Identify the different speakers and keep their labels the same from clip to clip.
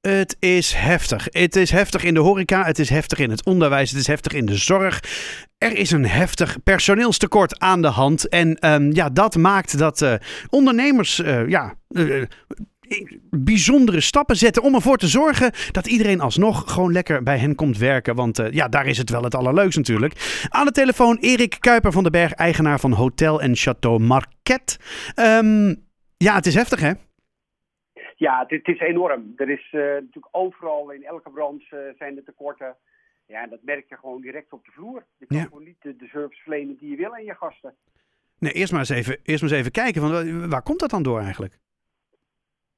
Speaker 1: Het is heftig. Het is heftig in de horeca, het is heftig in het onderwijs, het is heftig in de zorg. Er is een heftig personeelstekort aan de hand. En ehm, ja, dat maakt dat uh, ondernemers uh, ja, uh, bijzondere stappen zetten om ervoor te zorgen dat iedereen alsnog gewoon lekker bij hen komt werken. Want ja, daar is het wel het allerleukst natuurlijk. Aan de telefoon Erik Kuiper van den Berg, eigenaar van Hotel en Chateau Marquette. Um, ja, het is heftig hè?
Speaker 2: Ja, het, is enorm. Er is uh, natuurlijk overal, in elke branche uh, zijn er tekorten. Ja, dat merk je gewoon direct op de vloer. Je kan gewoon niet de, de, service verlenen die je wil aan je gasten.
Speaker 1: Nee, eerst maar eens even, eerst maar eens even kijken. Van, waar komt dat dan door eigenlijk?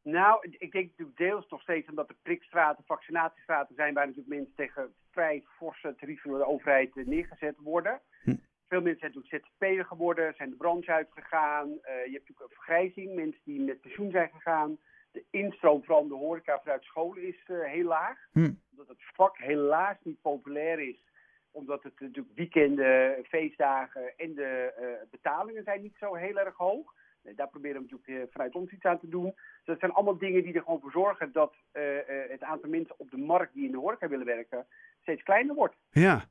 Speaker 2: Nou, ik denk natuurlijk deels nog steeds omdat er prikstraten, vaccinatiestraten zijn... waar natuurlijk mensen tegen vrij forse tarieven door de overheid eh, neergezet worden. Hm. Veel mensen zijn natuurlijk ZZP'er geworden, zijn de branche uitgegaan. Uh, je hebt natuurlijk een vergrijzing, mensen die met pensioen zijn gegaan de instroom van de horeca vanuit scholen is uh, heel laag. Hm. Omdat het vak helaas niet populair is. Omdat het natuurlijk weekenden, feestdagen en de uh, betalingen zijn niet zo heel erg hoog. Nee, daar proberen we natuurlijk uh, vanuit ons iets aan te doen. Dus dat zijn allemaal dingen die er gewoon voor zorgen dat het aantal mensen op de markt die in de horeca willen werken steeds kleiner wordt.
Speaker 1: Ja,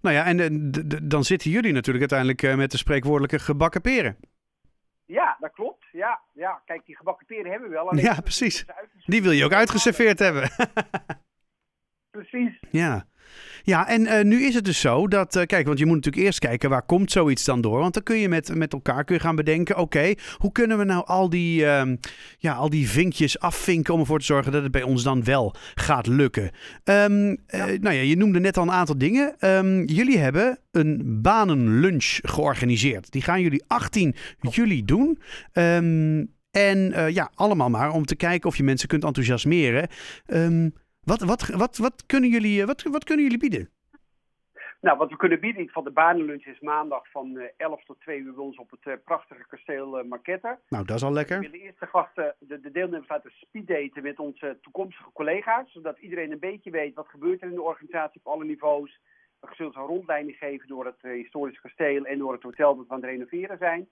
Speaker 1: nou ja, en dan zitten jullie natuurlijk uiteindelijk met de spreekwoordelijke gebakken peren.
Speaker 2: Ja, dat klopt. Ja, ja. kijk, die gebakken peren hebben we wel.
Speaker 1: Ja, precies. Die wil je ook uitgeserveerd hebben.
Speaker 2: precies.
Speaker 1: Ja. Ja, en uh, nu is het dus zo dat, uh, kijk, want je moet natuurlijk eerst kijken waar komt zoiets dan door. Want dan kun je met, met elkaar kun je gaan bedenken, oké, hoe kunnen we nou al die, uh, ja, al die vinkjes afvinken om ervoor te zorgen dat het bij ons dan wel gaat lukken. Um, ja. nou ja, je noemde net al een aantal dingen. Um, jullie hebben een banenlunch georganiseerd. Die gaan jullie 18 juli doen. Um, en ja, allemaal maar om te kijken of je mensen kunt enthousiasmeren. Wat, wat, wat, wat, kunnen jullie, wat, wat kunnen jullie bieden?
Speaker 2: Nou, wat we kunnen bieden van de banenlunch is maandag van 11 tot 2 uur bij ons op het uh, prachtige kasteel Marquette.
Speaker 1: Nou, dat is al lekker.
Speaker 2: We willen eerst de gasten, de, de deelnemers laten speeddaten met onze toekomstige collega's. Zodat iedereen een beetje weet wat gebeurt er in de organisatie op alle niveaus. We zullen een rondleiding geven door het historische kasteel en door het hotel dat we aan het renoveren zijn.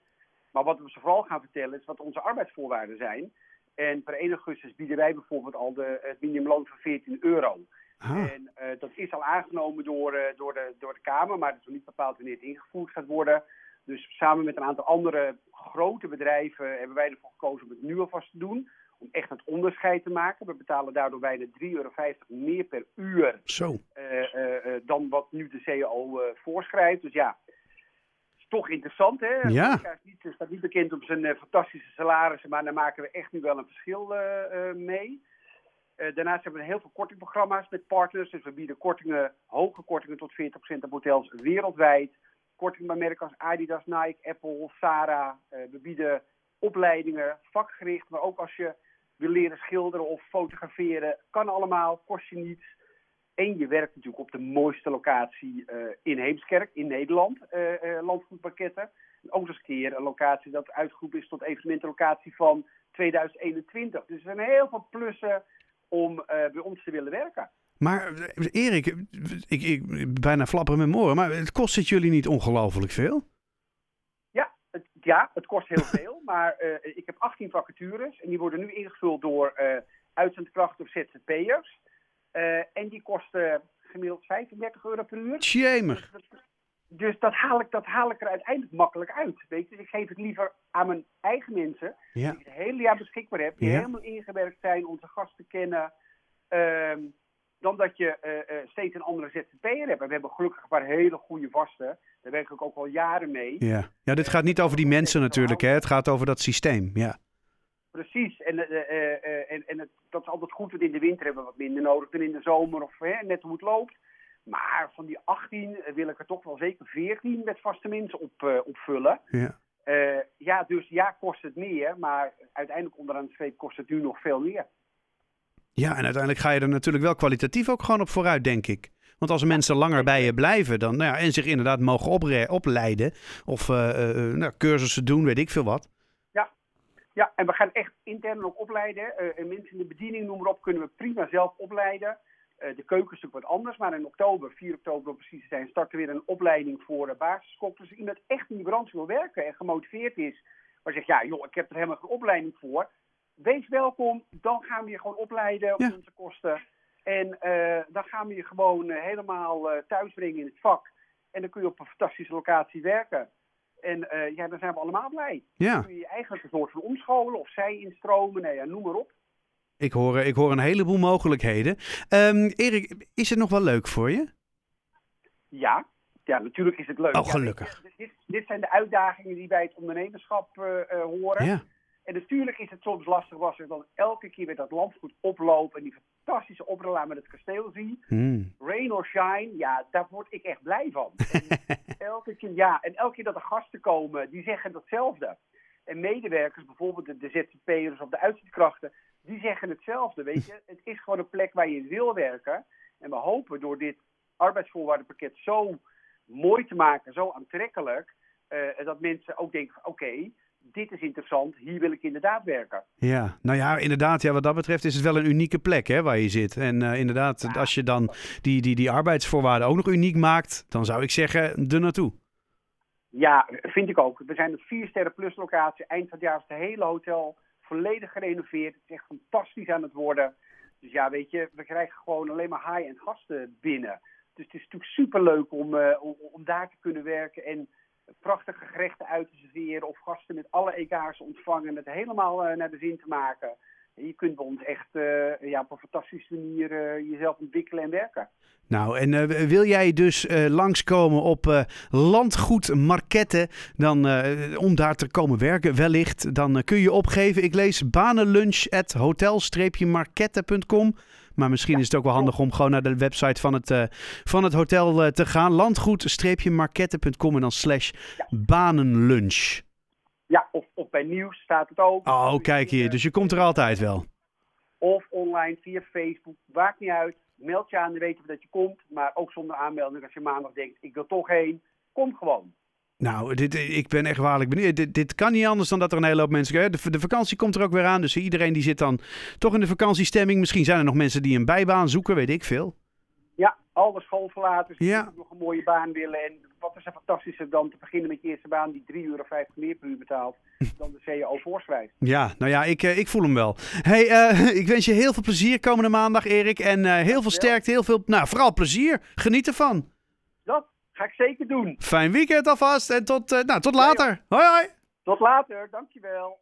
Speaker 2: Maar wat we ze vooral gaan vertellen is wat onze arbeidsvoorwaarden zijn. En per 1 augustus bieden wij bijvoorbeeld al de, het minimumloon van 14 euro. Ah. En uh, dat is al aangenomen door, uh, door, de, door de Kamer, maar het is nog niet bepaald wanneer het ingevoerd gaat worden. Dus samen met een aantal andere grote bedrijven hebben wij ervoor gekozen om het nu alvast te doen. Om echt het onderscheid te maken. We betalen daardoor bijna 3,50 euro meer per uur
Speaker 1: Zo.
Speaker 2: Uh, dan wat nu de CAO voorschrijft. Dus ja, toch interessant, hè?
Speaker 1: Ja.
Speaker 2: Hij staat niet bekend op zijn uh, fantastische salarissen, maar daar maken we echt nu wel een verschil uh, mee. daarnaast hebben we heel veel kortingprogramma's met partners. Dus we bieden kortingen, hoge kortingen tot 40% op hotels wereldwijd. Korting bij merken als Adidas, Nike, Apple, Sarah. we bieden opleidingen, vakgericht, maar ook als je wil leren schilderen of fotograferen, kan allemaal, kost je niets. En je werkt natuurlijk op de mooiste locatie uh, in Heemskerk, in Nederland, uh, uh, landgoedpakketten. Ook eens een keer een locatie dat uitgeroepen is tot evenementenlocatie van 2021. Dus er zijn heel veel plussen om bij ons te willen werken.
Speaker 1: Maar Erik, ik, ik bijna flapperen met moren, maar het kost het jullie niet ongelooflijk veel?
Speaker 2: Ja, het, ja, het kost heel veel. maar ik heb 18 vacatures en die worden nu ingevuld door uitzendkrachten of ZZP'ers. Uh, en die kosten gemiddeld 35 euro per uur.
Speaker 1: Tjemig.
Speaker 2: Dus, dus dat, haal ik, dat haal ik er uiteindelijk makkelijk uit. Weet je? Ik geef het liever aan mijn eigen mensen, ja. die ik het hele jaar beschikbaar heb, die ja. helemaal ingewerkt zijn, onze gasten kennen. Uh, dan dat je uh, uh, steeds een andere ZZP'er hebt. En we hebben gelukkig een paar hele goede vasten. Daar werk ik ook al jaren mee.
Speaker 1: Ja, ja dit gaat niet over die mensen natuurlijk. Hè? Het gaat over dat systeem. Ja.
Speaker 2: Precies, en, uh, uh, en, en het, dat is altijd goed, want in de winter hebben we wat minder nodig dan in de zomer of net hoe het loopt. Maar van die 18 wil ik er toch wel zeker 14 met vaste mensen op, opvullen.
Speaker 1: Ja.
Speaker 2: ja, dus ja, kost het meer, maar uiteindelijk onderaan de streep kost het nu nog veel meer.
Speaker 1: Ja, en uiteindelijk ga je er natuurlijk wel kwalitatief ook gewoon op vooruit, denk ik. Want als mensen langer bij je blijven dan, nou ja, en zich inderdaad mogen opleiden of nou, cursussen doen, weet ik veel wat
Speaker 2: ja, en we gaan echt intern ook opleiden. Uh, mensen in de bediening, noem maar op, kunnen we prima zelf opleiden. Uh, de keuken is natuurlijk wat anders, maar in oktober, 4 oktober om precies te zijn, starten we weer een opleiding voor uh, basiskok. Dus iemand echt in die branche wil werken en gemotiveerd is, maar zegt, ja joh, ik heb er helemaal geen opleiding voor. wees welkom. Dan gaan we je gewoon opleiden op
Speaker 1: Ja.
Speaker 2: onze kosten. En eh, dan gaan we je gewoon eh, helemaal eh, thuisbrengen in het vak. En dan kun je op een fantastische locatie werken. En eh, ja, dan zijn we allemaal blij. Dan
Speaker 1: Ja,
Speaker 2: kun je je eigenlijk een soort van omscholen of zij instromen. Nee, ja, noem maar op.
Speaker 1: ik hoor, ik hoor een heleboel mogelijkheden. Ehm, Erik, is het nog wel leuk voor je?
Speaker 2: Ja, ja natuurlijk is het leuk.
Speaker 1: Oh,
Speaker 2: Ja,
Speaker 1: gelukkig.
Speaker 2: weet je, dit, dit zijn de uitdagingen die bij het ondernemerschap eh, eh, horen.
Speaker 1: Ja.
Speaker 2: En natuurlijk is het soms lastig was er dan elke keer weer dat landgoed oplopen en die fantastische oprela met het kasteel zien.
Speaker 1: Hmm.
Speaker 2: Rain or shine, ja, daar word ik echt blij van. En elke keer, ja, en elke keer dat er gasten komen, die zeggen datzelfde. En medewerkers, bijvoorbeeld de, de ZZP'ers of de uitzendkrachten, die zeggen hetzelfde. Weet je, het is gewoon een plek waar je wil werken. En we hopen door dit arbeidsvoorwaardenpakket zo mooi te maken, zo aantrekkelijk, eh, dat mensen ook denken: oké, dit is interessant, hier wil ik inderdaad werken.
Speaker 1: Ja, nou ja, inderdaad. Ja, wat dat betreft is het wel een unieke plek hè, waar je zit. En eh, inderdaad, als je dan die, die, die arbeidsvoorwaarden ook nog uniek maakt, dan zou ik zeggen, er naartoe.
Speaker 2: Ja, vind ik ook. We zijn een 4 sterren plus locatie. Eind van het jaar is het hele hotel volledig gerenoveerd. Het is echt fantastisch aan het worden. Dus ja, weet je, we krijgen gewoon alleen maar high-end gasten binnen. Dus het is natuurlijk superleuk om, eh, om, om daar te kunnen werken en prachtige gerechten uit te serveren of gasten met alle EK's ontvangen en het helemaal eh, naar de zin te maken. En je kunt bij ons echt eh, ja, op een fantastische manier eh, jezelf ontwikkelen en werken.
Speaker 1: Nou, en wil jij dus langskomen op landgoed Marquette, dan, om daar te komen werken wellicht, dan kun je opgeven. Ik lees banenlunch at hotel-marquette.com. Maar misschien is het ook wel handig om gewoon naar de website van het, eh, van het hotel eh, te gaan. Landgoed-marquette.com en dan slash banenlunch.
Speaker 2: Ja, of, of bij nieuws staat het ook.
Speaker 1: Oh, kijk hier. Dus je komt er altijd wel.
Speaker 2: Of online via Facebook. Maakt niet uit. Meld je aan, dan weten we dat je komt. Maar ook zonder aanmelding. Als je maandag denkt, ik wil toch heen. Kom gewoon.
Speaker 1: Nou, dit, ik ben echt waarlijk benieuwd. Dit, dit kan niet anders dan dat er een hele hoop mensen... De, de vakantie komt er ook weer aan, dus iedereen die zit dan toch in de vakantiestemming. Misschien zijn er nog mensen die een bijbaan zoeken, weet ik veel.
Speaker 2: Ja, alle schoolverlaters die
Speaker 1: Ja.
Speaker 2: nog een mooie baan willen. En wat is er fantastischer dan te beginnen met je eerste baan die 3,50 euro meer per uur betaalt. dan de CEO voorschrijft.
Speaker 1: Ja, nou ja, ik, eh, ik voel hem wel. hey, eh, ik wens je heel veel plezier komende maandag, Erik. En eh, heel veel sterkte, heel veel... Nou, vooral plezier. Geniet ervan.
Speaker 2: Ga ik zeker doen.
Speaker 1: Fijn weekend alvast en tot, eh, nou, tot later. Hoi, hoi.
Speaker 2: Tot later, dankjewel.